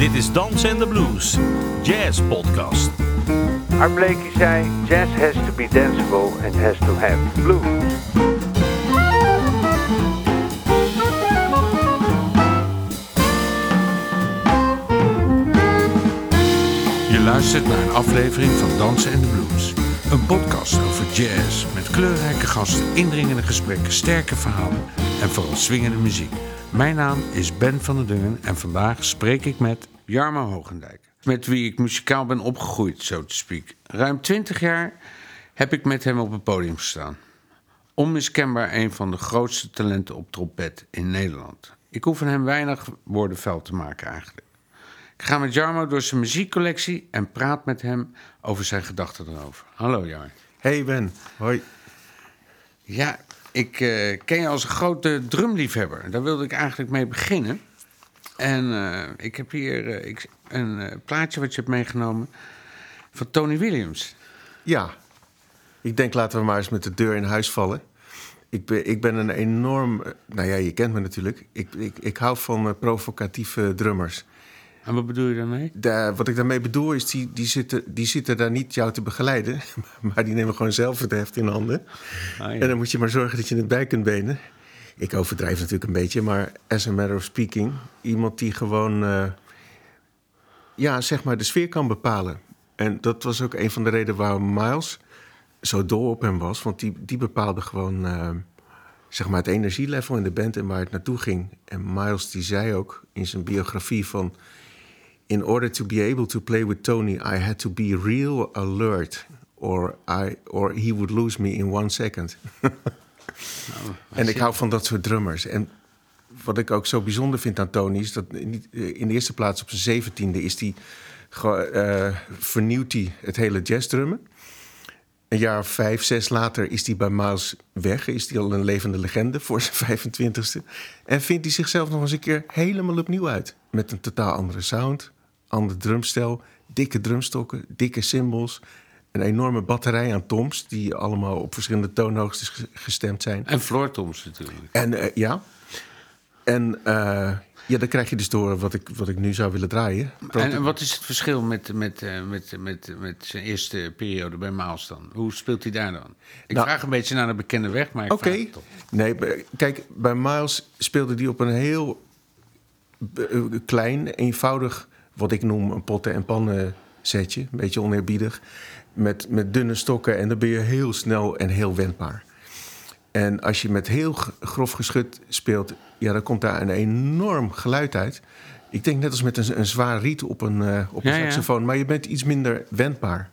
Dit is Dans en de Blues, Jazz Podcast. Art Blakey zei: Jazz has to be danceable and has to have blues. Je luistert naar een aflevering van Dansen en de Blues. Een podcast over jazz met kleurrijke gasten, indringende gesprekken, sterke verhalen en vooral swingende muziek. Mijn naam is Ben van der Dungen en vandaag spreek ik met Jarmo Hogendijk. Met wie ik muzikaal ben opgegroeid, zo te speak. Ruim 20 jaar heb ik met hem op het podium gestaan. Onmiskenbaar een van de grootste talenten op trompet in Nederland. Ik hoef van hem weinig woorden vuil te maken eigenlijk. Ik ga met Jarmo door zijn muziekcollectie en praat met hem over zijn gedachten erover. Hallo Jar. Hey Ben, hoi. Ja, ik eh, ken je als een grote drumliefhebber. Daar wilde ik eigenlijk mee beginnen. En eh, ik heb hier eh, ik, een eh, plaatje wat je hebt meegenomen van Tony Williams. Ja, ik denk laten we maar eens met de deur in huis vallen. Ik ben, ik ben een enorm, nou ja, je kent me natuurlijk. Ik, ik, ik hou van provocatieve drummers. En wat bedoel je daarmee? Daar- wat ik daarmee bedoel is, die, die, zitten, die zitten daar niet jou te begeleiden, maar die nemen gewoon zelf het heft in handen. Ah, ja. En dan moet je maar zorgen dat je het bij kunt benen. Ik overdrijf natuurlijk een beetje, maar as a matter of speaking, iemand die gewoon, eh, ja, zeg maar, de sfeer kan bepalen. En dat was ook een van de redenen waarom Miles zo dol op hem was, want die, die bepaalde gewoon, eh, zeg maar, het energielevel in de band en waar het naartoe ging. En Miles die zei ook in zijn biografie van, in order to be able to play with Tony, I had to be real alert, or I, or he would lose me in one second. En ik hou van dat soort drummers. En wat ik ook zo bijzonder vind aan Tony is dat in de eerste plaats op zijn zeventiende is die ge- eh, vernieuwt hij het hele jazzdrummen. Een jaar vijf, zes later is hij bij Miles weg. Is hij al een levende legende voor zijn 25ste. En vindt hij zichzelf nog eens een keer helemaal opnieuw uit. Met een totaal andere sound, ander drumstel, dikke drumstokken, dikke cymbals. Een enorme batterij aan toms die allemaal op verschillende toonhoogtes ge- gestemd zijn. En Floor Toms natuurlijk. En eh, ja. En eh, ja, dan krijg je dus door wat ik, wat ik nu zou willen draaien. En, en wat is het verschil met, met, eh, met, met, met zijn eerste periode bij Miles dan? Hoe speelt hij daar dan? Ik Nou- vraag een beetje naar de bekende weg, maar ik Oké. vraag het toch. Nee, kijk, bij Miles speelde die op een heel klein, eenvoudig, wat ik noem een potten- en pannen setje. Een beetje oneerbiedig. Met, met dunne stokken en dan ben je heel snel en heel wendbaar. En als je met heel grof geschut speelt, ja, dan komt daar een enorm geluid uit. Ik denk net als met een, een zwaar riet op een, eh, op een Ja, ja. saxofoon, maar je bent iets minder wendbaar.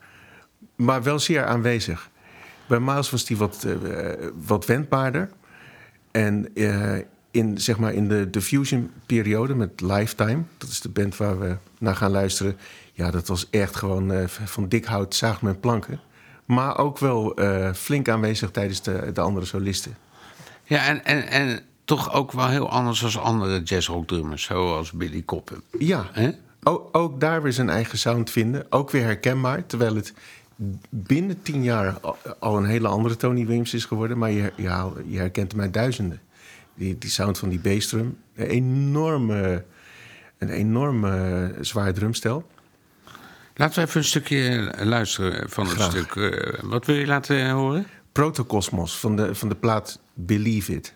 Maar wel zeer aanwezig. Bij Miles was die wat, eh, wat wendbaarder. En eh, in, zeg maar in de, de Fusion-periode met Lifetime, dat is de band waar we naar gaan luisteren. Ja, dat was echt gewoon eh, van dik hout zaag men planken. Maar ook wel eh, flink aanwezig tijdens de, de andere solisten. Ja, en, en, en toch ook wel heel anders dan andere jazzrockdrummers, zoals Billy Koppen. Ja, ook, ook daar weer zijn eigen sound vinden. Ook weer herkenbaar, terwijl het binnen tien jaar al, een hele andere Tony Williams is geworden. Maar je, je, herkent hem uit duizenden. Die, die sound van die bassdrum. Een enorme, een enorme zwaar drumstel. Laten we even een stukje luisteren van het stuk. eh, wat wil je laten horen? Protocosmos van de, van de plaat Believe It.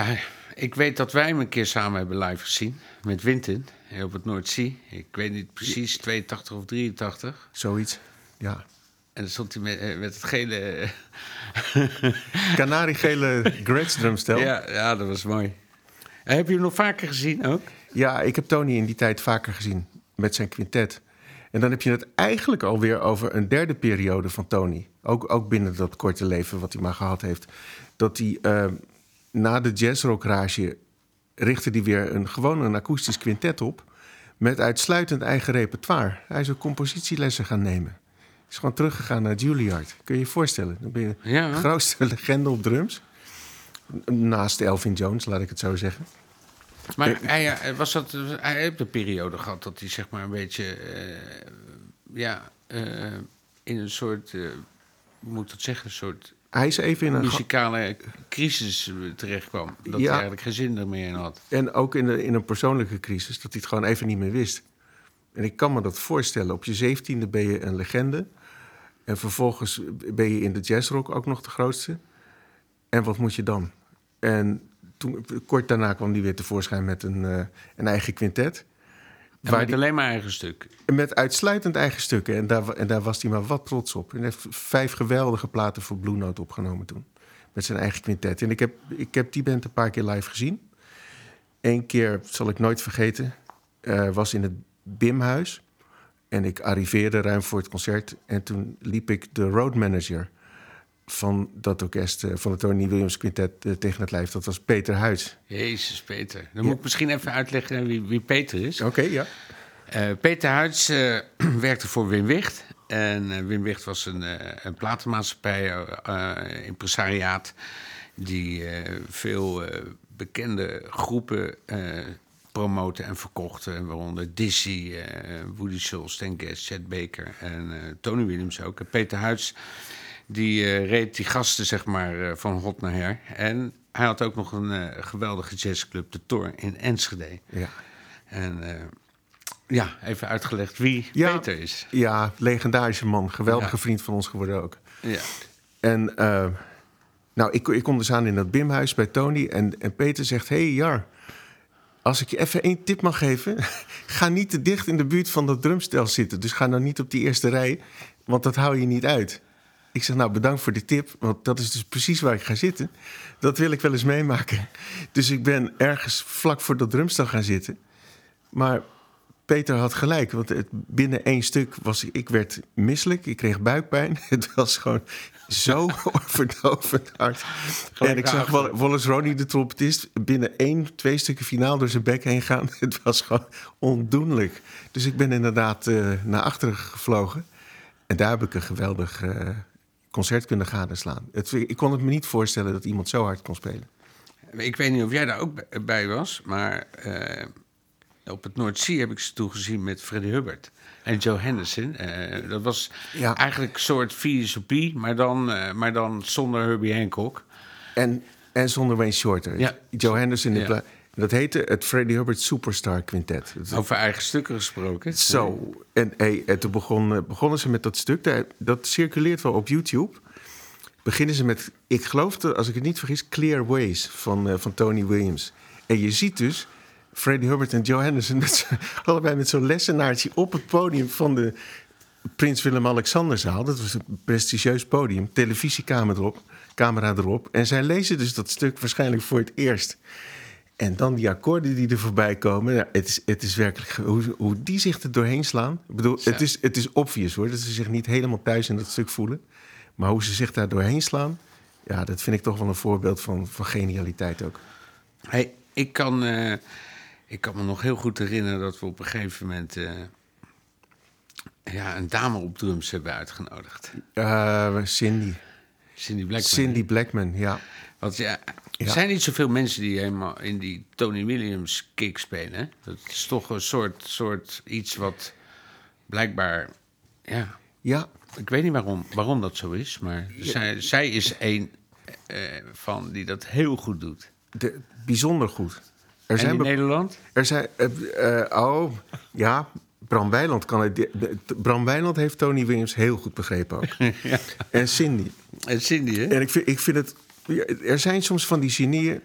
Ja, ik weet dat wij hem een keer samen hebben live gezien. Met Winton eh, op het Noordzee. Ik weet niet precies, 82 of 83. Zoiets. Ja. En dan stond hij met, eh, met het gele... Kanariegele Gretsch drumstel. Ja. ja, ja, dat was mooi. En heb je hem nog vaker gezien ook? ik heb Tony in die tijd vaker gezien met zijn quintet. En dan heb je het eigenlijk alweer over een derde periode van Tony. Ook, ook binnen dat korte leven wat hij maar gehad heeft. Dat hij eh, na de jazzrockrage richtte hij weer een, gewoon een akoestisch quintet op. Met uitsluitend eigen repertoire. Hij is ook compositielessen gaan nemen. Hij is gewoon teruggegaan naar Juilliard. Kun je je voorstellen? Dan ben je de grootste legende op drums. Naast Elvin Jones, laat ik het zo zeggen. Maar hij, eh, was dat, hij heeft een periode gehad dat hij zeg maar een beetje... Uh, ja, uh, in een soort... Uh, hoe moet ik dat zeggen? Een soort hij is even in een muzikale crisis terechtkwam. Dat hij eigenlijk geen zin er meer in had. En ook in, de, in een persoonlijke crisis, dat hij het gewoon even niet meer wist. En ik kan me dat voorstellen. Op je zeventiende ben je een legende. En vervolgens ben je in de jazzrock ook nog de grootste. En wat moet je dan? En toen, kort daarna kwam hij weer tevoorschijn met een, uh, een eigen quintet. En met alleen maar eigen stuk? Met uitsluitend eigen stukken. En daar, en daar was hij maar wat trots op. En hij heeft vijf geweldige platen voor Blue Note opgenomen toen. Met zijn eigen quintet. En ik heb, ik heb die band een paar keer live gezien. Eén keer, zal ik nooit vergeten, uh, was in het Bimhuis. En ik arriveerde ruim voor het concert. En toen liep ik de road manager van dat orkest, eh, van het Tony Williams Quintet eh, tegen het lijf. Dat was Peter Huis. Jezus, Peter. Dan moet ik misschien even uitleggen wie, wie Peter is. Oké, ja. Uh, Peter Huids werkte voor Wim Wicht. En Wim Wicht was een, een platenmaatschappij, impresariaat... die veel bekende groepen promoten en verkochten. Waaronder Dizzy, Woody Schultz, Stan Getz, Chet Baker en Tony Williams ook. En Peter Huids die uh, reed die gasten zeg maar uh, van hot naar her. En hij had ook nog een uh, geweldige jazzclub, de Tor in Enschede. Ja. En ja, even uitgelegd wie ja, Peter is. Ja, legendarische man. Geweldige vriend van ons geworden ook. Ja. En nou, ik, ik kom dus aan in dat Bimhuis bij Tony. En, en Peter zegt, hey Jar, als ik je even één tip mag geven... ga niet te dicht in de buurt van dat drumstel zitten. Dus ga nou niet op die eerste rij, want dat hou je niet uit. Ik zeg, nou bedankt voor de tip, want dat is dus precies waar ik ga zitten. Dat wil ik wel eens meemaken. Dus ik ben ergens vlak voor dat drumstel gaan zitten. Maar Peter had gelijk, want het, binnen één stuk was ik, ik werd misselijk. Ik kreeg buikpijn. Het was gewoon zo verdovend hard. en ik zag Wallace Ronnie, de trompetist, binnen één, twee stukken finaal door zijn bek heen gaan. Het was gewoon ondoenlijk. Dus ik ben inderdaad uh, naar achteren gevlogen. En daar heb ik een geweldig... Uh, concert kunnen gadeslaan. Het, ik kon het me niet voorstellen dat iemand zo hard kon spelen. Ik weet niet of jij daar ook bij was, maar uh, op het Noordzee heb ik ze toegezien met Freddie Hubbard en Joe Henderson. Uh, dat was ja. eigenlijk een soort VSOP, maar dan, uh, maar dan zonder Herbie Hancock. En, en zonder Wayne Shorter. Ja. Joe Henderson in ja. Dat heette het Freddie Hubbard Superstar Quintet. Over eigen stukken gesproken. Zo. En, hey, en toen begon, begonnen ze met dat stuk. Dat circuleert wel op YouTube. Beginnen ze met, ik geloof, als ik het niet vergis, Clear Ways van, uh, van Tony Williams. En je ziet dus Freddie Hubbard en Joe Henderson... Met allebei met zo'n lessenaartje op het podium van de Prins Willem-Alexanderzaal. Dat was een prestigieus podium. Televisiekamer erop, camera erop. En zij lezen dus dat stuk waarschijnlijk voor het eerst... En dan die akkoorden die er voorbij komen. Het, is, het is werkelijk hoe, hoe die zich er doorheen slaan. Ik bedoel, het, is, het is obvious hoor, dat ze zich niet helemaal thuis in dat stuk voelen. Maar hoe ze zich daar doorheen slaan, ja, dat vind ik toch wel een voorbeeld van, van genialiteit ook. Hey, ik, kan, uh, ik kan me nog heel goed herinneren dat we op een gegeven moment uh, ja, een dame op drums hebben uitgenodigd. Uh, Cindy. Cindy Blackman. Cindy Blackman, ja. Want ja, er zijn niet zoveel mensen die helemaal in die Tony Williams kick spelen. Dat is toch een soort, soort iets wat blijkbaar. Ja. ja. Ik weet niet waarom, waarom dat zo is, maar zij, zij is een uh, van die dat heel goed doet. De, bijzonder goed. Er zijn in Nederland? Er zijn. Uh, oh, ja. Bram Weiland kan het. Bram Weiland heeft Tony Williams heel goed begrepen ook. ja. En Cindy. En Cindy, hè? En ik vind, ik vind het er zijn soms van die genieën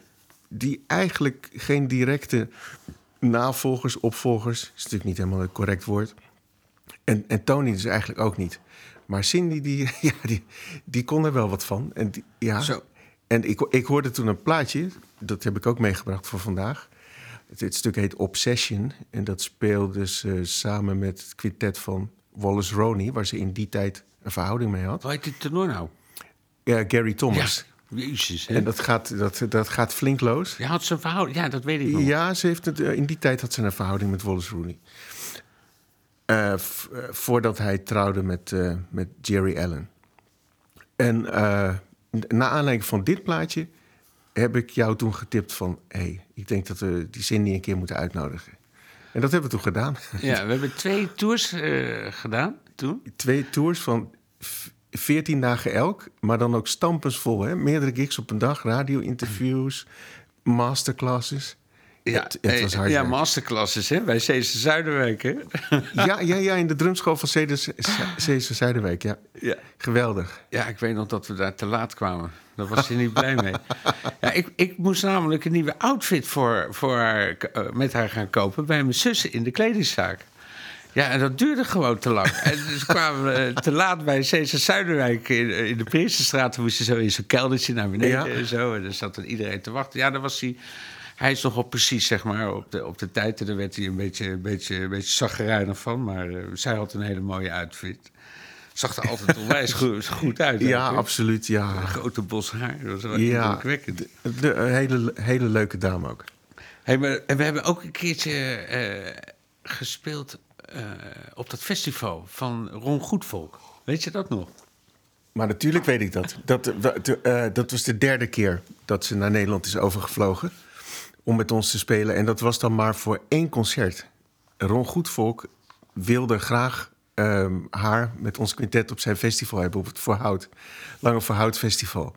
die eigenlijk geen directe navolgers, opvolgers... is natuurlijk niet helemaal het correct woord... En, en Tony dus eigenlijk ook niet. Maar Cindy, die, ja, die, die kon er wel wat van. En, die, ja. Zo. en ik, ik hoorde toen een plaatje, dat heb ik ook meegebracht voor vandaag. Het, het stuk heet Obsession. En dat speelde ze samen met het quintet van Wallace Roney... waar ze in die tijd een verhouding mee had. Hoe heet dit tenor nou? Ja, Gary Thomas. Jezus, hè? En dat gaat, dat, dat gaat flink los. Je had zijn verhouding, ja, dat weet ik nog. Ja, ze heeft het, eh, in die tijd had ze een verhouding met Wallace Rooney. Eh, eh, voordat hij trouwde met, met Jerry Allen. En n- na aanleiding van dit plaatje heb ik jou toen getipt van... hé, hey, ik denk dat we die Cindy een keer moeten uitnodigen. En dat hebben we toen gedaan. Ja, we hebben twee tours gedaan toen. Twee tours van v- 14 dagen elk, maar dan ook stampensvol. Hè? Meerdere gigs op een dag, radio-interviews, masterclasses. het, het was eh, hard Ja, werk. masterclasses, hè? Bij Cees Zuiderwijk, hè? Ja, ja, ja, in de drumschool van Ceders Zuiderwijk. Ja. Ja. Geweldig. Ja, ik weet nog dat we daar te laat kwamen. Daar was ze niet blij mee. Ja, ik, ik moest namelijk een nieuwe outfit voor, voor haar, eh, met haar gaan kopen... bij mijn zussen in de kledingzaak. Ja, en dat duurde gewoon te lang. En dus kwamen we eh, te laat bij Cesar Zuiderwijk in, eh, in de Prinsenstraat. Toen moest je zo in zo'n keldertje naar beneden Ja. en zo. En dan zat er iedereen te wachten. Ja, dan was hij... Hij is nogal precies, zeg maar, op de, op de tijd. En daar werd hij een beetje, een beetje, een beetje zagrijnig van. Maar eh, zij had een hele mooie outfit. Zag er altijd onwijs goed, goed uit. Ja, absoluut. Ja, Een grote bos haar. Dat was wel ja de, de- een hele, hele leuke dame ook. Hey, maar, en we hebben ook een keertje gespeeld op dat festival van Ron Goedvolk. Weet je dat nog? Maar natuurlijk weet ik dat. Dat, eh, dat was de derde keer dat ze naar Nederland is overgevlogen. Om met ons te spelen. En dat was dan maar voor één concert. Ron Goedvolk wilde graag ehm, haar met ons quintet op zijn festival hebben. Op het Voorhout. Lange Voorhout Festival.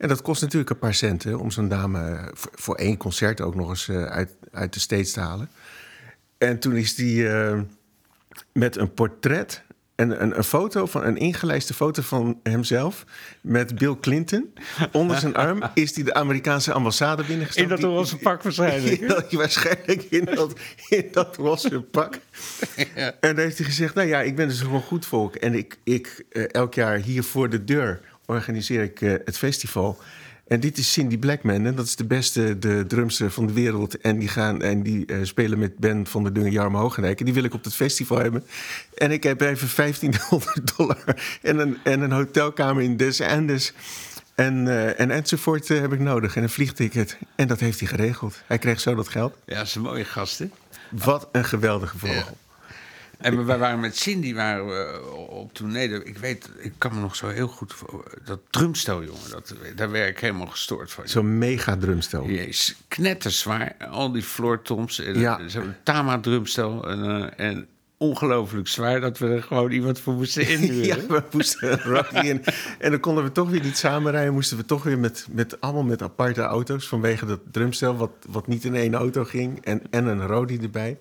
En dat kost natuurlijk een paar centen om zo'n dame eh, voor, één concert ook nog eens eh, uit, uit de States te halen. En toen is die eh, met een portret en een, een foto van een ingelijste foto van hemzelf met Bill Clinton onder zijn arm is hij de Amerikaanse ambassade binnengestapt. In dat roze pak waarschijnlijk, waarschijnlijk in dat, in dat roze pak. En dan heeft hij gezegd: Nou ja, ik ben dus gewoon goed volk. En ik, ik eh, elk jaar hier voor de deur organiseer ik eh, het festival. En dit is Cindy Blackman. En dat is de beste de drumster van de wereld. En die, gaan, en die eh, spelen met Ben van der Dungen, Jarmo. En die wil ik op het festival hebben. En ik heb even 1500 dollar en een, en een hotelkamer in Des Andes. En, eh, en enzovoort eh, heb ik nodig. En een vliegticket. En dat heeft hij geregeld. Hij kreeg zo dat geld. Ja, dat is een mooie gast, hè? Wat een geweldige vogel. En wij waren met Cindy waren we op tournee. Ik weet, ik kan me nog zo heel goed... Dat drumstel, jongen, dat, daar werd ik helemaal gestoord van. Zo'n mega drumstel. Jezus, knetterzwaar. Al die floortoms. En Ja. Zo'n Tama-drumstel. En, eh, en ongelooflijk zwaar dat we er gewoon iemand voor moesten inhuren. Ja, we moesten roadie in. En dan konden we toch weer niet samenrijden. Moesten we toch weer met, met allemaal met aparte auto's. Vanwege dat drumstel wat, wat niet in één auto ging. En, en een roadie erbij.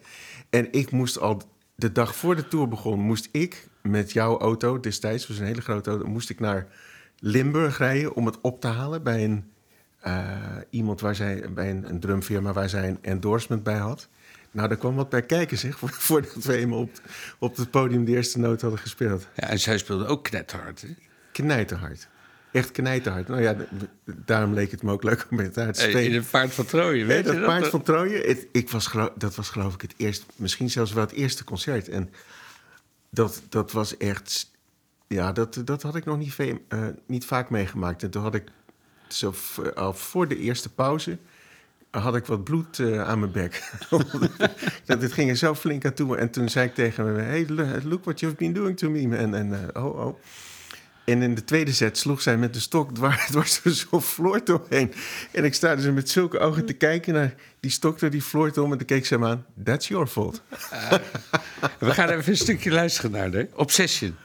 En ik moest al de dag voor de tour begon... moest ik met jouw auto, destijds was een hele grote auto... moest ik naar Limburg rijden om het op te halen... bij een, eh, iemand waar zij, bij een, een drumfirma waar zij een endorsement bij had... Nou, daar kwam wat bij kijken, zeg. Voordat we eenmaal op, op het podium de eerste noot hadden gespeeld. Ja, en zij speelde ook knetterhard. Hè? Knijterhard. Echt knijterhard. Nou ja, daarom leek het me ook leuk om met haar te spelen. In het paard van Troje, weet je dat paard nog? van Troje, het- ik was dat was geloof ik het eerste, misschien zelfs wel het eerste concert. En dat, dat was echt, ja, dat, dat had ik nog niet, eh, niet vaak meegemaakt. En toen had ik, zo al voor de eerste pauze, had ik wat bloed eh, aan mijn bek. dat, het ging er zo flink aan toe. En toen zei ik tegen hem, hey, look what you've been doing to me. En, en eh, oh, oh. En in de tweede set sloeg zij met de stok dwars, dwars door zo'n floor doorheen. En ik sta dus met zulke ogen te kijken naar die stok door die floor om. En toen keek ze hem aan. That's your fault. We gaan even een stukje luisteren naar de Obsession.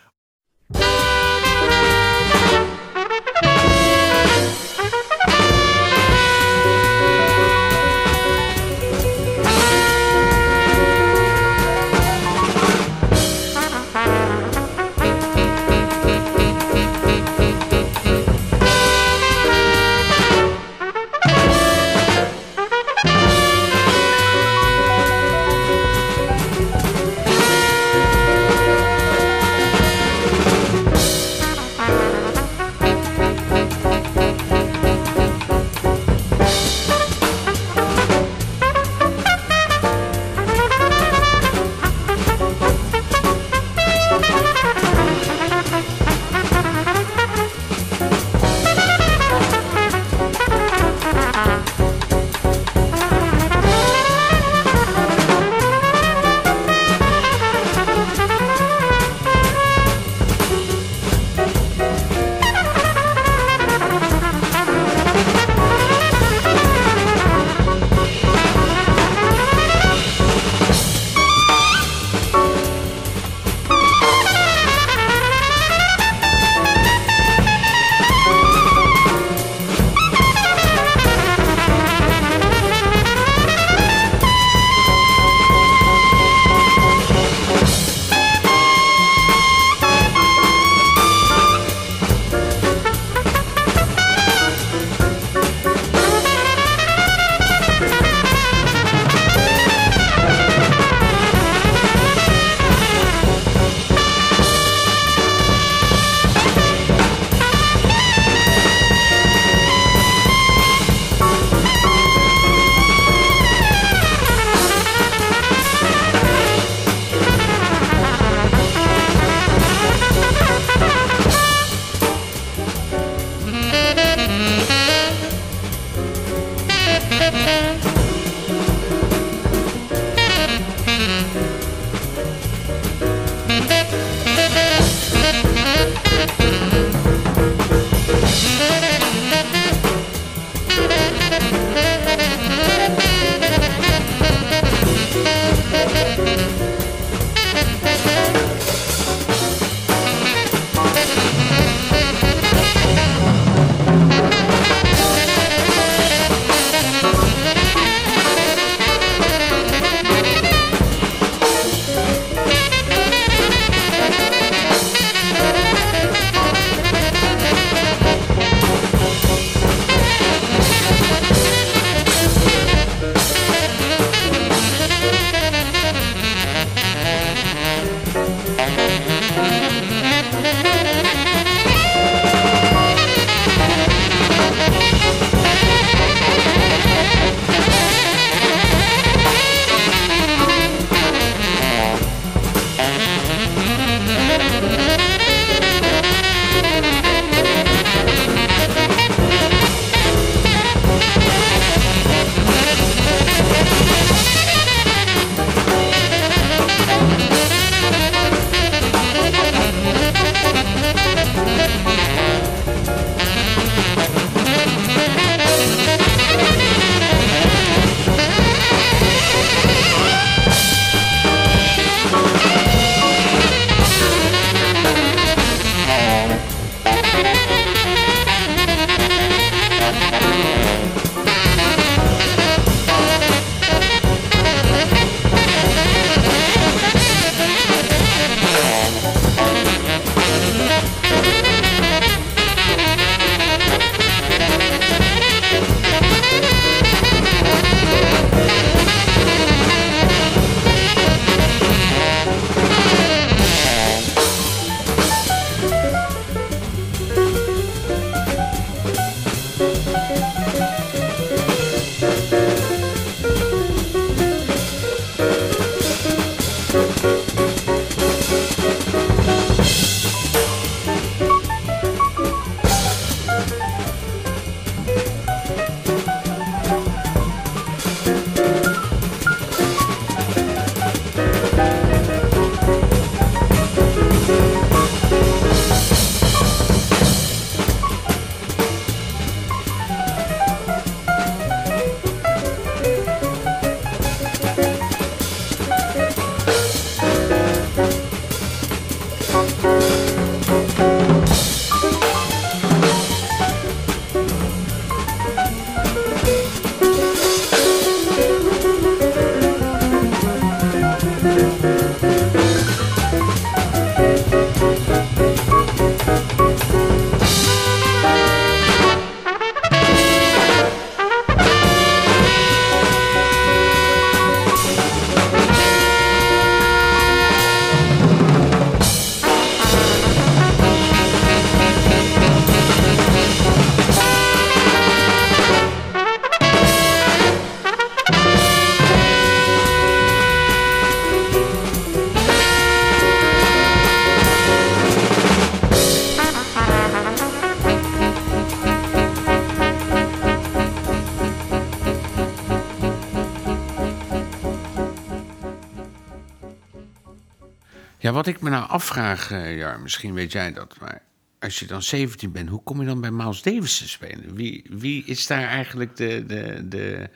Ja, wat ik me nou afvraag, eh, ja, misschien weet jij dat, maar als je dan 17 bent, hoe kom je dan bij Miles Davis te spelen? Wie, wie is daar eigenlijk de, de, de,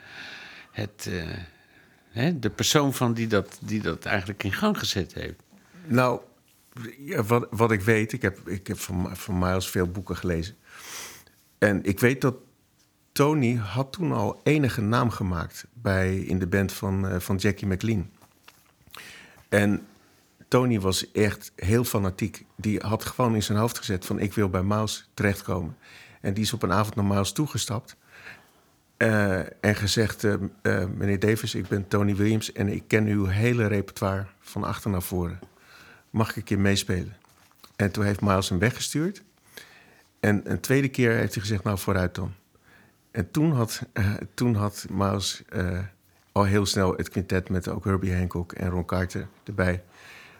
het, eh, hè, de persoon van die dat, die dat eigenlijk in gang gezet heeft? Nou, wat, wat ik weet, ik heb, ik heb van, van Miles veel boeken gelezen. En ik weet dat Tony had toen al enige naam gemaakt bij, in de band van, eh, van Jackie McLean. En Tony was echt heel fanatiek. Die had gewoon in zijn hoofd gezet van ik wil bij Miles terechtkomen. En die is op een avond naar Miles toegestapt. eh, en gezegd, eh, eh, meneer Davis, ik ben Tony Williams... en ik ken uw hele repertoire van achter naar voren. Mag ik een keer meespelen? En toen heeft Miles hem weggestuurd. En een tweede keer heeft hij gezegd, nou vooruit dan. En toen had, toen had eh, al heel snel het quintet met ook Herbie Hancock en Ron Carter erbij.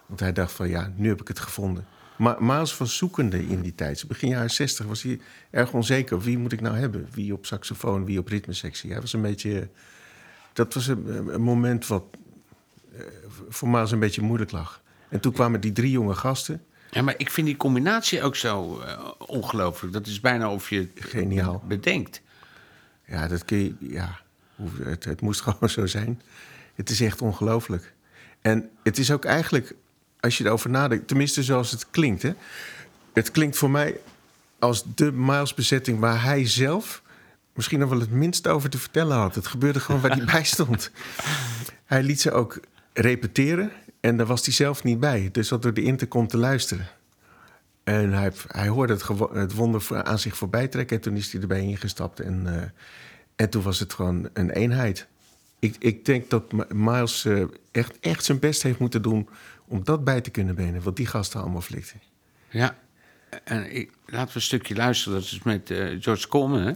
Want hij dacht van ja, nu heb ik het gevonden. Maar Miles was zoekende in die tijd. Begin jaren 60 was hij erg onzeker. Wie moet ik nou hebben? Wie op saxofoon, wie op ritmesectie? Hij was een beetje... Dat was een, een moment wat eh, voor Miles een beetje moeilijk lag. En toen kwamen die drie jonge gasten. Ja, maar ik vind die combinatie ook zo eh, ongelooflijk. Dat is bijna of je het Geniaal. bedenkt. Ja, dat kun je. Ja, het, het moest gewoon zo zijn. Het is echt ongelooflijk. En het is ook eigenlijk, als je erover nadenkt, tenminste zoals het klinkt. Hè? Het klinkt voor mij als de Miles-bezetting waar hij zelf misschien nog wel het minst over te vertellen had. Het gebeurde gewoon waar hij bij stond. Hij liet ze ook repeteren en daar was hij zelf niet bij. Dus dat door de intercom te luisteren. En hij, hij hoorde het, het wonder aan zich voorbij trekken. En toen is hij erbij ingestapt. En, eh, en toen was het gewoon een eenheid. Ik, ik denk dat Miles eh, echt, echt zijn best heeft moeten doen... om dat bij te kunnen benen. Wat die gasten allemaal flikten. Ja, en ik, laten we een stukje luisteren. Dat is met eh, George Coleman, hè?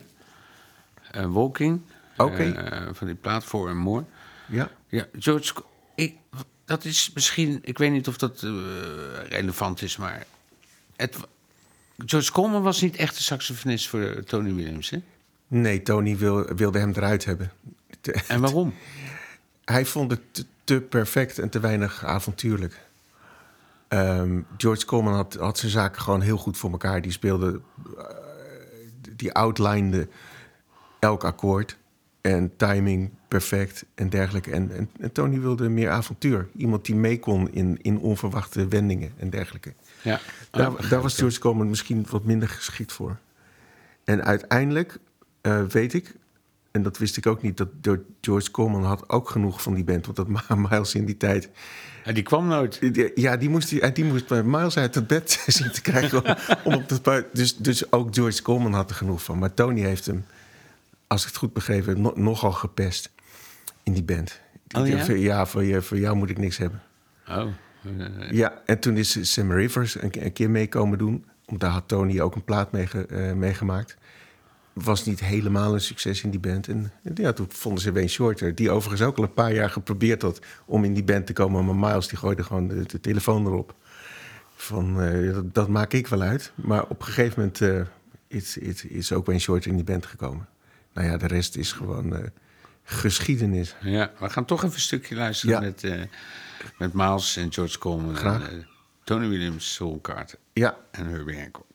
Eh, Walking. Oké. Eh, van die plaat voor en More. Ja, Ja, George, ik, dat is misschien, ik weet niet of dat relevant is, maar het, George Coleman was niet echt de saxofonist voor Tony Williams, hè? nee, Tony wil, wilde hem eruit hebben. En waarom? hij vond het te, te perfect en te weinig avontuurlijk. Ehm, George Coleman had, had zijn zaken gewoon heel goed voor elkaar. Die speelde, eh, die outlinede elk akkoord en timing perfect en dergelijke. En, en, en Tony wilde meer avontuur. Iemand die mee kon in, in onverwachte wendingen en dergelijke. Ja, Daar, daar was George Coleman misschien wat minder geschikt voor. En uiteindelijk eh, weet ik, en dat wist ik ook niet, dat George Coleman had ook genoeg van die band. Want dat Miles in die tijd. Ja, die kwam nooit. Ja, die moest, die, die moest Miles uit het bed zien te krijgen. om, om op buiten. Dus, dus ook George Coleman had er genoeg van. Maar Tony heeft hem, als ik het goed begrepen heb, no- nogal gepest in die band. Oh, ja? Ja, voor, je, voor jou moet ik niks hebben. Oh, Ja, en toen is Sam Rivers een, ke- een keer mee komen doen. Want daar had Tony ook een plaat mee eh, meegemaakt. Was niet helemaal een succes in die band. En ja, toen vonden ze Wayne Shorter, die overigens ook al een paar jaar geprobeerd had om in die band te komen. Maar Miles die gooide gewoon de, de telefoon erop. Van, eh, dat, dat maak ik wel uit. Maar op een gegeven moment eh, is, is, is ook Wayne Shorter in die band gekomen. Nou ja, de rest is gewoon eh, geschiedenis. ja, we gaan toch even een stukje luisteren Ja. met, met Miles en George Coleman. Graag. En, Tony Williams, Soul Carter Ja, en Herbie Hancock.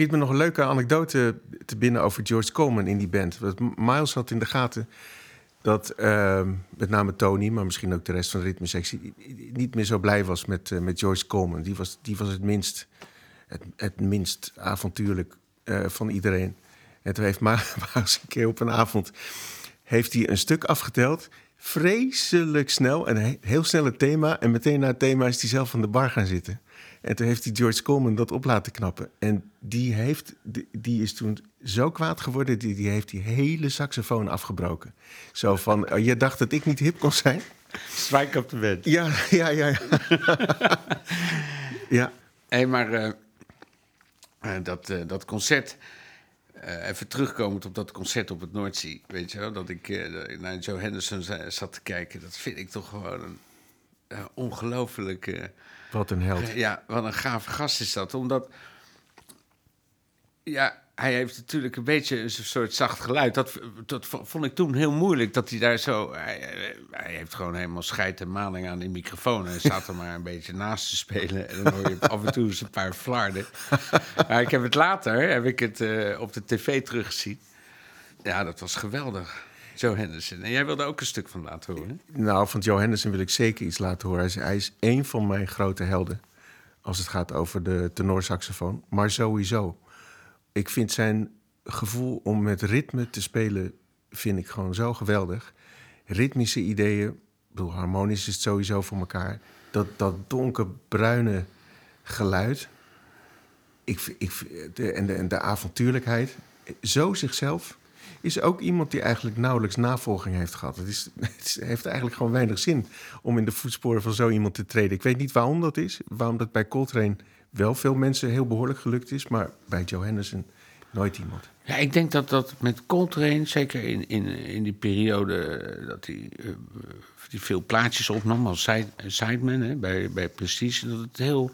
Schiet me nog een leuke anekdote te binnen over George Coleman in die band. Want Miles had in de gaten dat uh, met name Tony, maar misschien ook de rest van de ritmesectie, niet meer zo blij was met, uh, met George Coleman. Die was, die was het minst, het, het minst avontuurlijk uh, van iedereen. En toen heeft Miles een keer op een avond heeft hij een stuk afgeteld. Vreselijk snel, een heel snel het thema. En meteen na het thema is hij zelf van de bar gaan zitten. En toen heeft hij George Coleman dat op laten knappen. En die, heeft, die is toen zo kwaad geworden, die, die heeft die hele saxofoon afgebroken. Zo van, oh, je dacht dat ik niet hip kon zijn? Strike op de bed. Ja, ja, ja. Ja, ja. Hé, maar eh, eh, dat, eh, dat concert... eh, even terugkomend op dat concert op het Noordzee, weet je wel... dat ik eh, naar Joe Henderson za- zat te kijken... dat vind ik toch gewoon een eh, ongelooflijk... wat een held. Ja, wat een gave gast is dat. Omdat, ja, hij heeft natuurlijk een beetje een soort zacht geluid. Dat, dat vond ik toen heel moeilijk, dat hij daar zo... Hij, hij heeft gewoon helemaal scheid en maling aan die microfoon... en staat er maar een beetje naast te spelen. En dan hoor je af en toe eens een paar flarden. Maar ik heb het later, heb ik het eh, op de tv teruggezien. Ja, dat was geweldig. Joe Henderson. En jij wilde ook een stuk van laten horen. Nou, van Joe Henderson wil ik zeker iets laten horen. Hij is, hij is één van mijn grote helden. Als het gaat over de tenorsaxofoon. Maar sowieso. Ik vind zijn gevoel om met ritme te spelen... vind ik gewoon zo geweldig. Ritmische ideeën. Ik bedoel, harmonisch is het sowieso voor elkaar. Dat, dat donkerbruine geluid. Ik, ik, en, de, en de avontuurlijkheid. Zo zichzelf is ook iemand die eigenlijk nauwelijks navolging heeft gehad. Het, is, het heeft eigenlijk gewoon weinig zin om in de voetsporen van zo iemand te treden. Ik weet niet waarom dat is. Waarom dat bij Coltrane wel veel mensen heel behoorlijk gelukt is, maar bij Joe Henderson nooit iemand. Ja, ik denk dat dat met Coltrane, zeker in, in, in die periode eh, dat hij eh, die veel plaatjes opnam als side, sideman hè, bij, bij Prestige, dat het heel,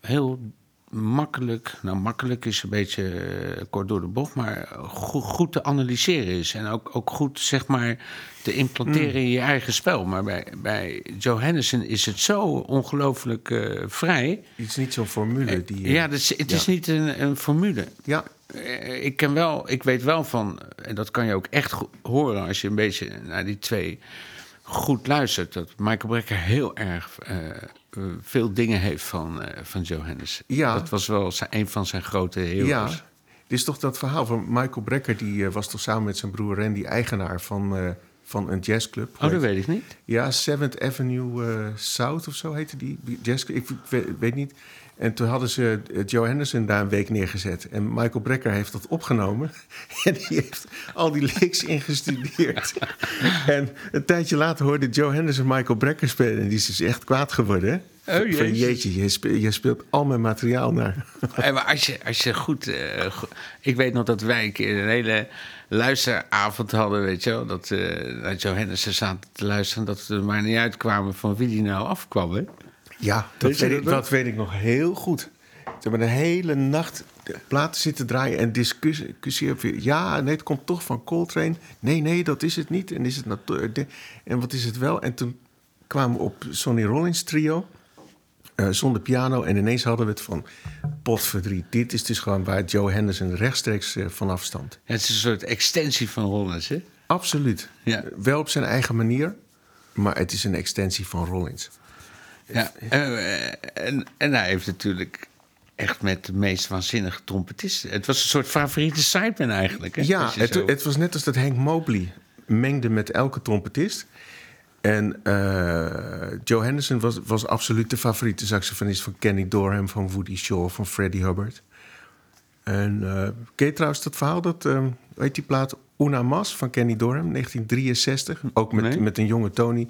heel makkelijk, nou makkelijk is een beetje eh, kort door de bocht, maar goed, goed te analyseren is. En ook, ook goed, zeg maar, te implanteren in je eigen spel. Maar bij, bij Joe Henderson is het zo ongelooflijk eh, vrij. Het is niet zo'n formule die... eh, Ja, dus het is ja. niet een, een formule. Ja, Ik ken wel, ik weet wel van, en dat kan je ook echt horen als je een beetje naar die twee goed luistert, dat Michael Brecker heel erg eh, veel dingen heeft van, eh, van Joe Henderson. Ja. Dat was wel zijn, een van zijn grote heroes. Ja, dit is toch dat verhaal van Michael Brecker... die eh, was toch samen met zijn broer Randy eigenaar van, van een jazzclub. Oh, dat weet ik niet. Ja, Seventh Avenue South of zo heette die jazzclub. Ik weet, weet niet. En toen hadden ze eh, Joe Henderson daar een week neergezet. En Michael Brecker heeft dat opgenomen. En die heeft al die licks ingestudeerd. en een tijdje later hoorde Joe Henderson Michael Brecker spelen. En die is dus echt kwaad geworden. Oh, jezus. jeetje, je speelt, je speelt al mijn materiaal naar. Eh, maar als je, als je goed, eh, Ik weet nog dat wij een keer een hele luisteravond hadden, weet je wel. Dat eh naar Joe Henderson zaten te luisteren... dat we er maar niet uitkwamen van wie die nou afkwam, hè? Ja, dat Weet ik, dat nog? dat weet ik nog heel goed. Ze hebben een hele nacht platen zitten draaien en over, ja, nee, het komt toch van Coltrane. Nee, nee, dat is het niet. En, is het de- en wat is het wel? En toen kwamen we op Sonny Rollins trio. eh, zonder piano. En ineens hadden we het van potverdriet. Dit is dus gewoon waar Joe Henderson rechtstreeks eh, vanaf stamt. Het is een soort extensie van Rollins, hè? Absoluut. Ja. Wel op zijn eigen manier. Maar het is een extensie van Rollins. Ja, eh, en, en hij heeft natuurlijk echt met de meest waanzinnige trompetisten. Het was een soort favoriete sideman eigenlijk. Hè? Ja, het, zo- het was net als dat Hank Mobley mengde met elke trompetist. En eh, Joe Henderson was, was absoluut de favoriete saxofonist van Kenny Dorham, van Woody Shaw, van Freddie Hubbard. En eh ken je trouwens dat verhaal, dat, eh, heet die plaat, Una Mas van Kenny Dorham, 1963. Ook met, Nee. met een jonge Tony.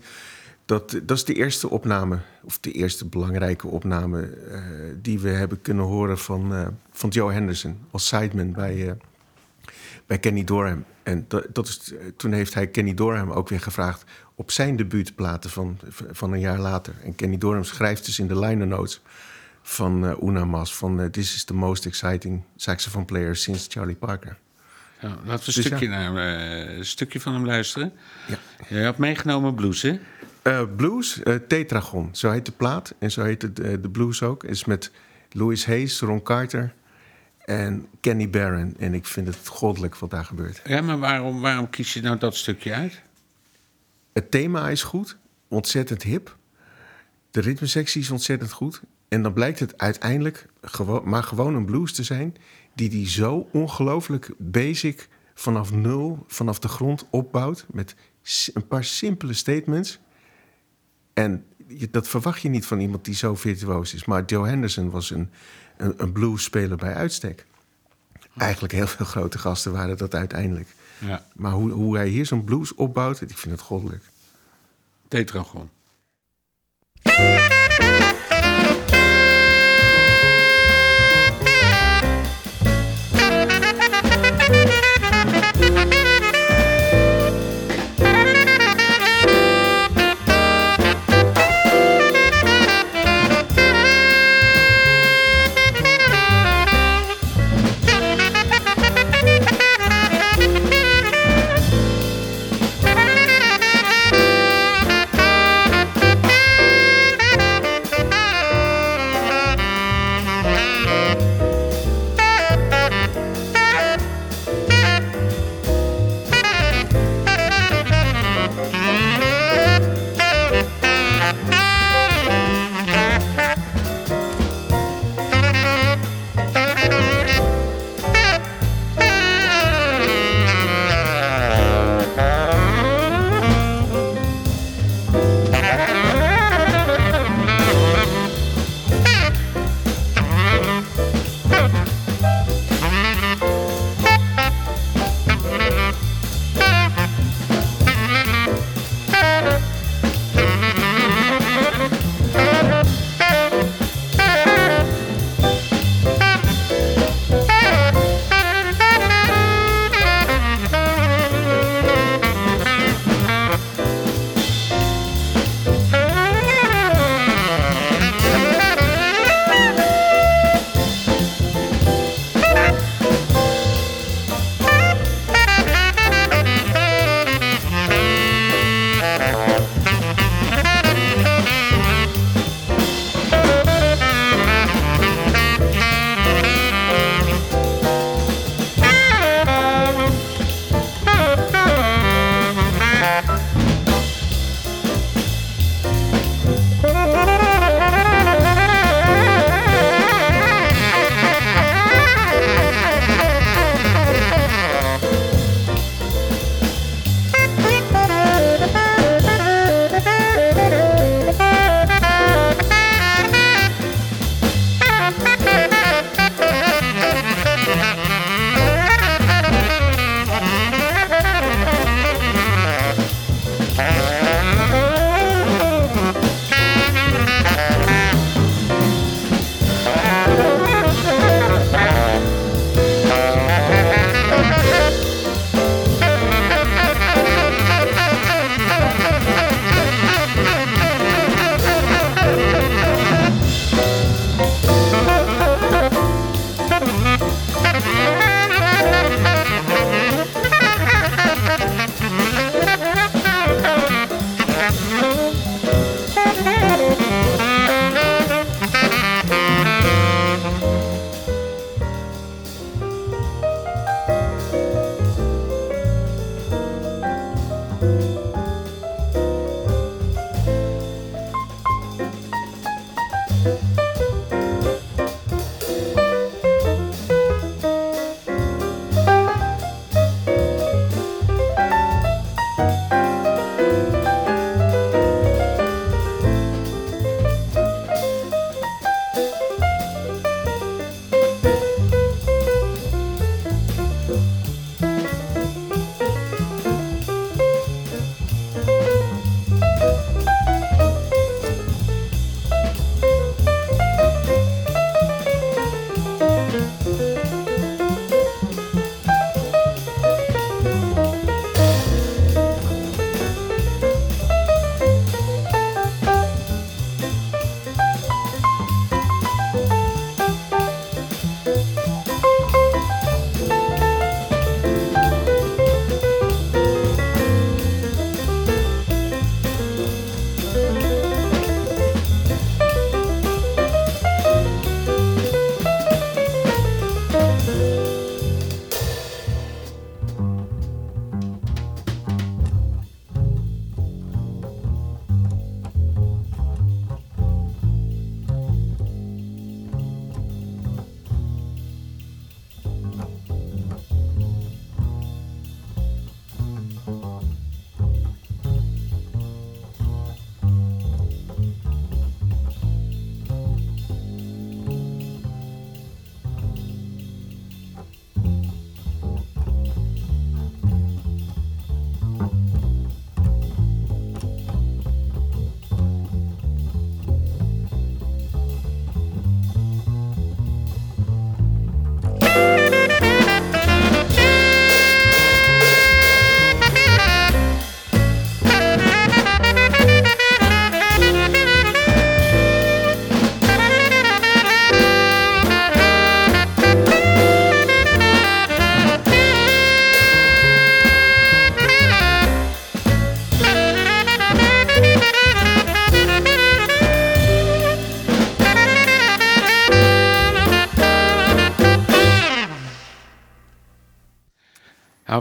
Dat, dat is de eerste opname, of de eerste belangrijke opname... eh, die we hebben kunnen horen van, eh, van Joe Henderson als sideman bij, eh, bij Kenny Dorham. En dat, dat is, toen heeft hij Kenny Dorham ook weer gevraagd op zijn debuutplaten van, van een jaar later. En Kenny Dorham schrijft dus in de liner notes van eh Una Mas... van This is the most exciting saxophone player since Charlie Parker. Ja, laten we een, Dus stukje, ja. naar, een stukje van hem luisteren. Ja. Je had meegenomen blues, hè? Eh, blues, eh, Tetragon, zo heet de plaat. En zo heet het, eh, de blues ook. Is met Louis Hayes, Ron Carter en Kenny Barron. En ik vind het goddelijk wat daar gebeurt. Ja, maar waarom, waarom kies je nou dat stukje uit? Het thema is goed, ontzettend hip. De ritmesectie is ontzettend goed. En dan blijkt het uiteindelijk gewo- maar gewoon een blues te zijn... die die zo ongelooflijk basic vanaf nul, vanaf de grond opbouwt... met een paar simpele statements. En dat verwacht je niet van iemand die zo virtuoos is. Maar Joe Henderson was een, een, een bluesspeler bij uitstek. Eigenlijk heel veel grote gasten waren dat uiteindelijk. Ja. Maar hoe, hoe hij hier zo'n blues opbouwt, ik vind het goddelijk. Tetragon.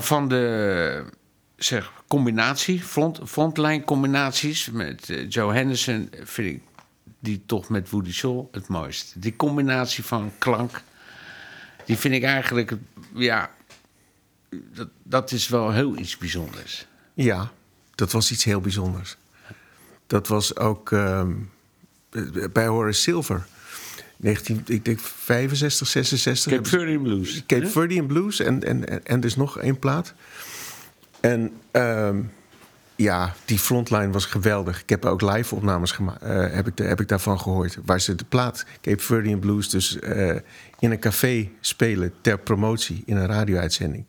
Van de zeg, combinatie, front, frontline combinaties met eh, Joe Henderson vind ik die toch met Woody Shaw het mooist. Die combinatie van klank, die vind ik eigenlijk, ja, dat, dat is wel heel iets bijzonders. Ja, dat was iets heel bijzonders. Dat was ook ehm, bij Horace Silver. 19, ik denk 65, 66. Cape Verdean Blues. Cape? Verdean Blues en, en, en, en dus nog één plaat. En ehm, ja, die frontline was geweldig. Ik heb ook live opnames gema- eh, heb, ik de- heb ik daarvan gehoord. Waar ze de plaat Cape Verdean Blues dus eh, in een café spelen ter promotie in een radio-uitzending.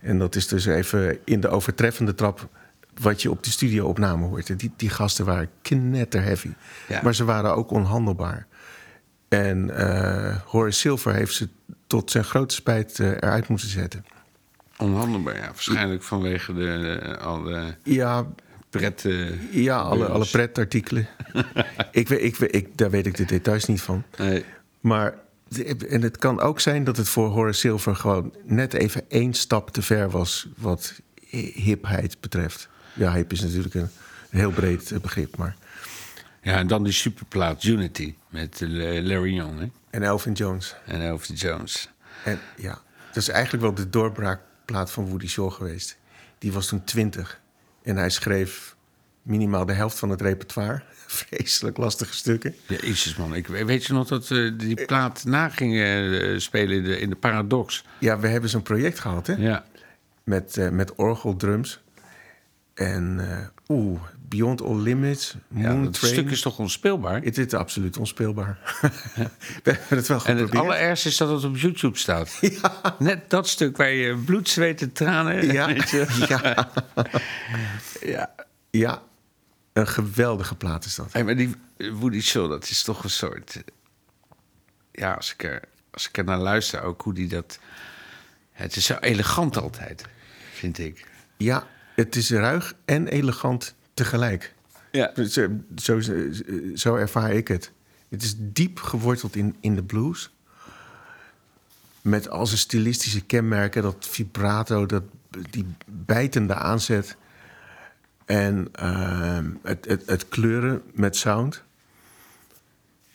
En dat is dus even in de overtreffende trap wat je op de studio-opname hoort. Die, die gasten waren knetterheavy. Ja. Maar ze waren ook onhandelbaar. En eh, Horace Silver heeft ze tot zijn grote spijt eh, eruit moeten zetten. Onhandelbaar, ja. Waarschijnlijk vanwege de, de, alle Ja, pret... eh, ja alle, alle pretartikelen. ik, weet- ik, ik, daar weet ik de details niet van. Nee. Maar en het kan ook zijn dat het voor Horace Silver gewoon net even één stap te ver was wat hipheid betreft. Ja, hip is natuurlijk een heel breed eh, begrip, maar. Ja, en dan die superplaat Unity met eh, Larry Young hè? En Elvin Jones. en Elvis Jones. En ja, dat is eigenlijk wel de doorbraakplaat van Woody Shaw geweest. Die was toen twintig. En hij schreef minimaal de helft van het repertoire. Vreselijk lastige stukken. Jezus man, ik, weet je nog dat we die plaat na gingen eh, spelen in de, in de Paradox? Ja, we hebben zo'n project gehad, hè? Ja. Met, eh met orgeldrums. En eh, oeh, Beyond All Limits, ja Moon Train. stuk is toch onspeelbaar? Het is absoluut onspeelbaar. we hebben het wel En het allerergste is dat het op YouTube staat. Net dat stuk waar je bloed, zweet en tranen... Ja. ja. ja. ja, een geweldige plaat is dat. Hey, maar die Woody Shaw, dat is toch een soort... Ja, als ik er, als ik er naar luister ook, hoe die dat... Het is zo elegant altijd, vind ik. Ja, het is ruig en elegant tegelijk. Ja. Zo, zo, zo ervaar ik het. Het is diep geworteld in, in de blues. Met al zijn stilistische kenmerken, dat vibrato, dat, die bijtende aanzet. En ehm, het, het, het kleuren met sound.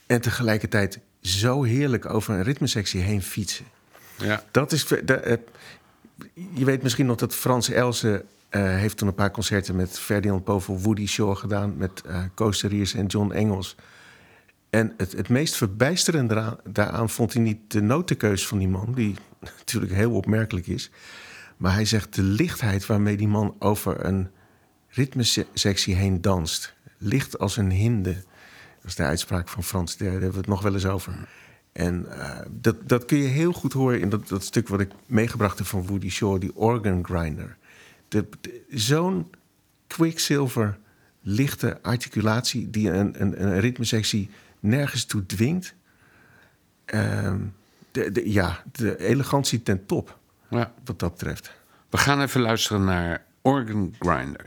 En tegelijkertijd zo heerlijk over een ritmesectie heen fietsen. Ja. Dat is. eh, je weet misschien nog dat Frans Elsen eh, heeft toen een paar concerten met Ferdinand Povel, Woody Shaw gedaan, met eh Koos Riers en John Engels. En het, het meest verbijsterende daaraan, daaraan vond hij niet de notenkeus van die man, die natuurlijk heel opmerkelijk is. Maar hij zegt de lichtheid waarmee die man over een ritmesectie heen danst. Licht als een hinde. Dat is de uitspraak van Frans, daar hebben we het nog wel eens over. En eh, dat, dat kun je heel goed horen in dat, dat stuk wat ik meegebracht heb van Woody Shaw, die organ grinder. Zo'n quicksilver lichte articulatie die een, een, een ritmesectie nergens toe dwingt. Ehm, de, de, ja, de elegantie ten top, ja. wat dat betreft. We gaan even luisteren naar Organ Grinder.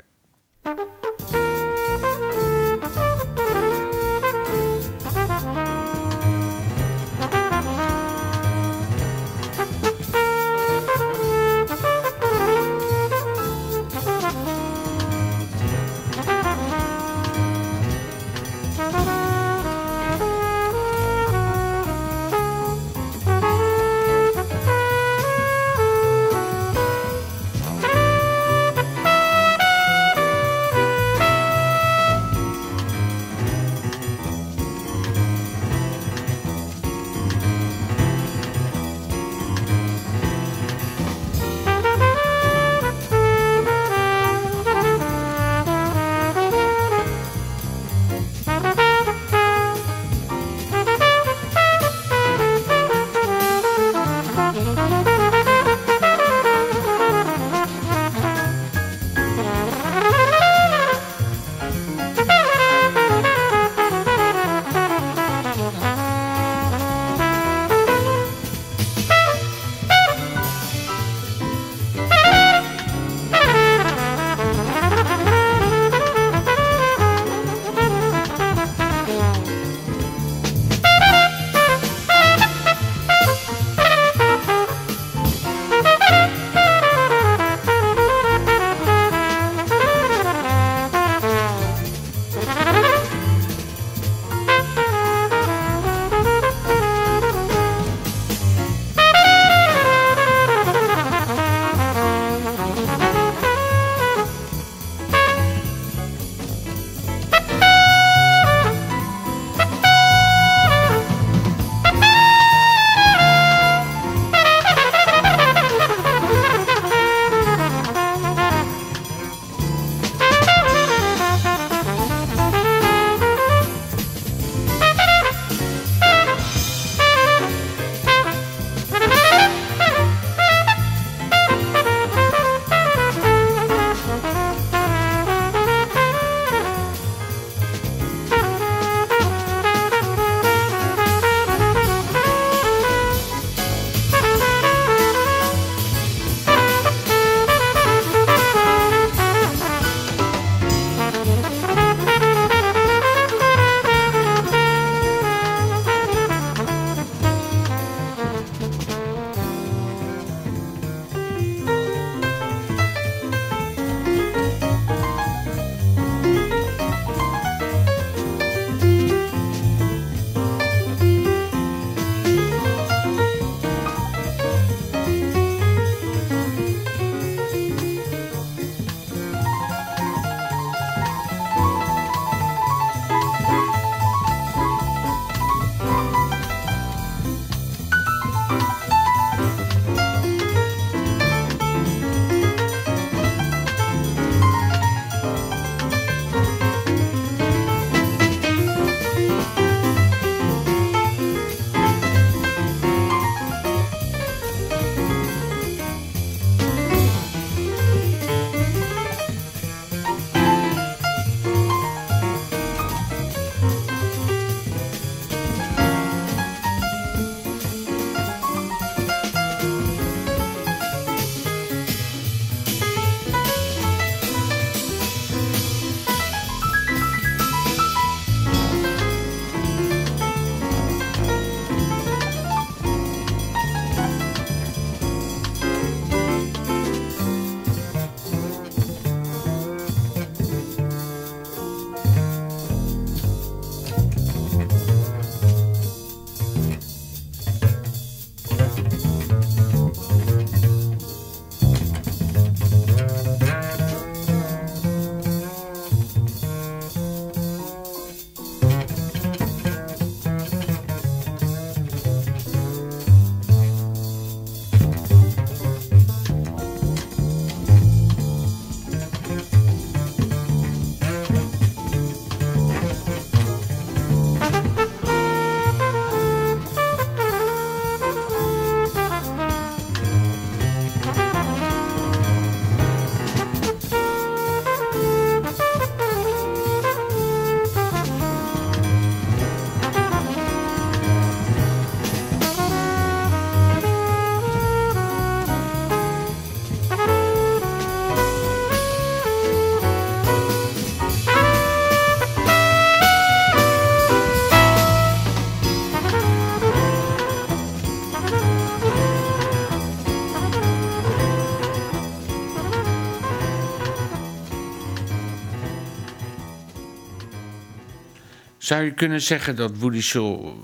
Zou je kunnen zeggen dat Woody Shaw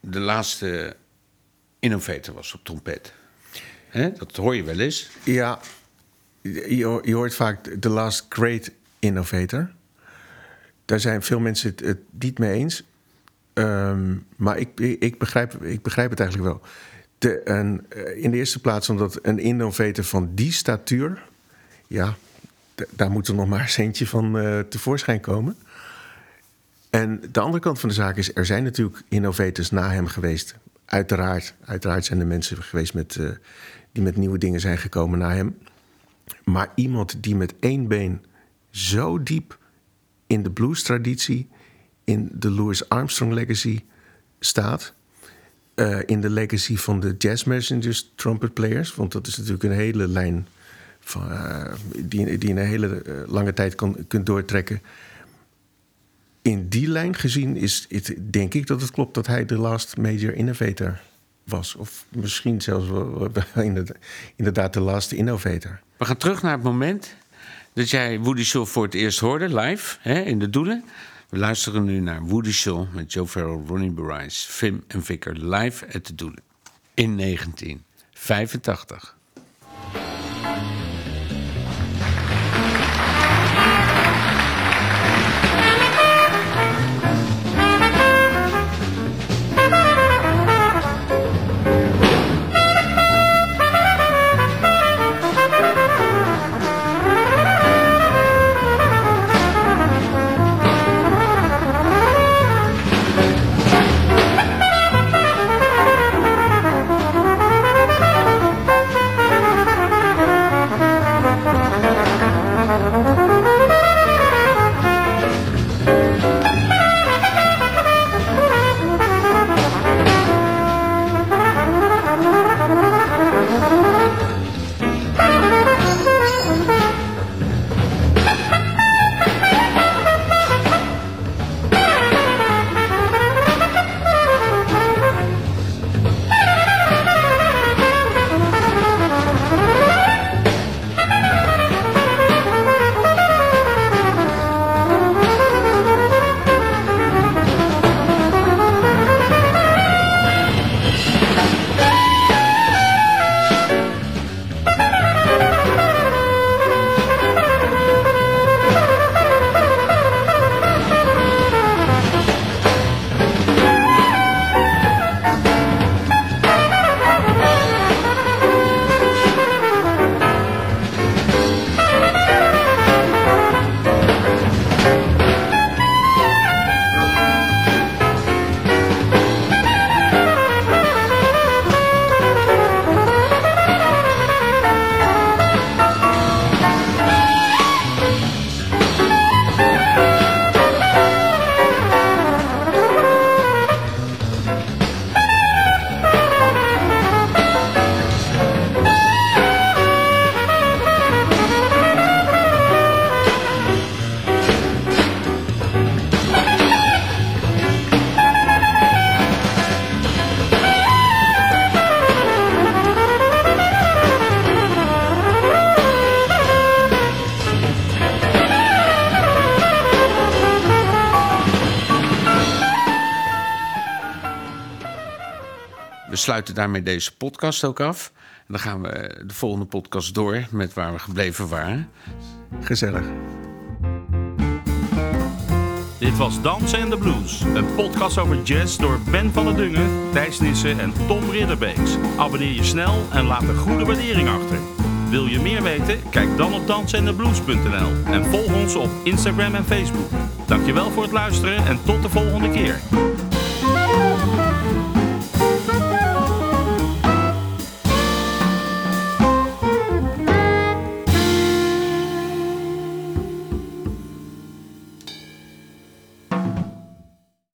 de laatste innovator was op trompet? Dat hoor je wel eens. Ja, je, je hoort vaak The Last Great Innovator. Daar zijn veel mensen het, het niet mee eens. Ehm, maar ik, ik, begrijp, ik begrijp het eigenlijk wel. De, een, eh, in de eerste plaats omdat een innovator van die statuur... ja, daar moet er nog maar een centje van eh, tevoorschijn komen. En de andere kant van de zaak is... er zijn natuurlijk innovators na hem geweest. Uiteraard, uiteraard zijn er mensen geweest met, eh, die met nieuwe dingen zijn gekomen na hem. Maar iemand die met één been zo diep in de blues-traditie, in de Louis Armstrong legacy staat, eh, in de legacy van de Jazz Messengers trumpet players, want dat is natuurlijk een hele lijn van, eh, die, die een hele lange tijd kan, kunt doortrekken. In die lijn gezien is het, denk ik dat het klopt dat hij de last major innovator was. Of misschien zelfs inderdaad- de last innovator. We gaan terug naar het moment dat jij Woody Shaw voor het eerst hoorde, live, hè, in de Doelen. We luisteren nu naar Woody Shaw met Joe Farrell, Ronnie Bryce, Vim en Vicker live at de Doelen. In 1985. Sluiten daarmee deze podcast ook af. En dan gaan we de volgende podcast door met waar we gebleven waren. Gezellig. Dit was Dansen en de Blues. Een podcast over jazz door Ben van der Dungen, Thijs Nissen en Tom Ridderbeeks. Abonneer je snel en laat een goede waardering achter. Wil je meer weten? Kijk dan op dansenendeblues.nl en volg ons op Instagram en Facebook. Dankjewel voor het luisteren en tot de volgende keer.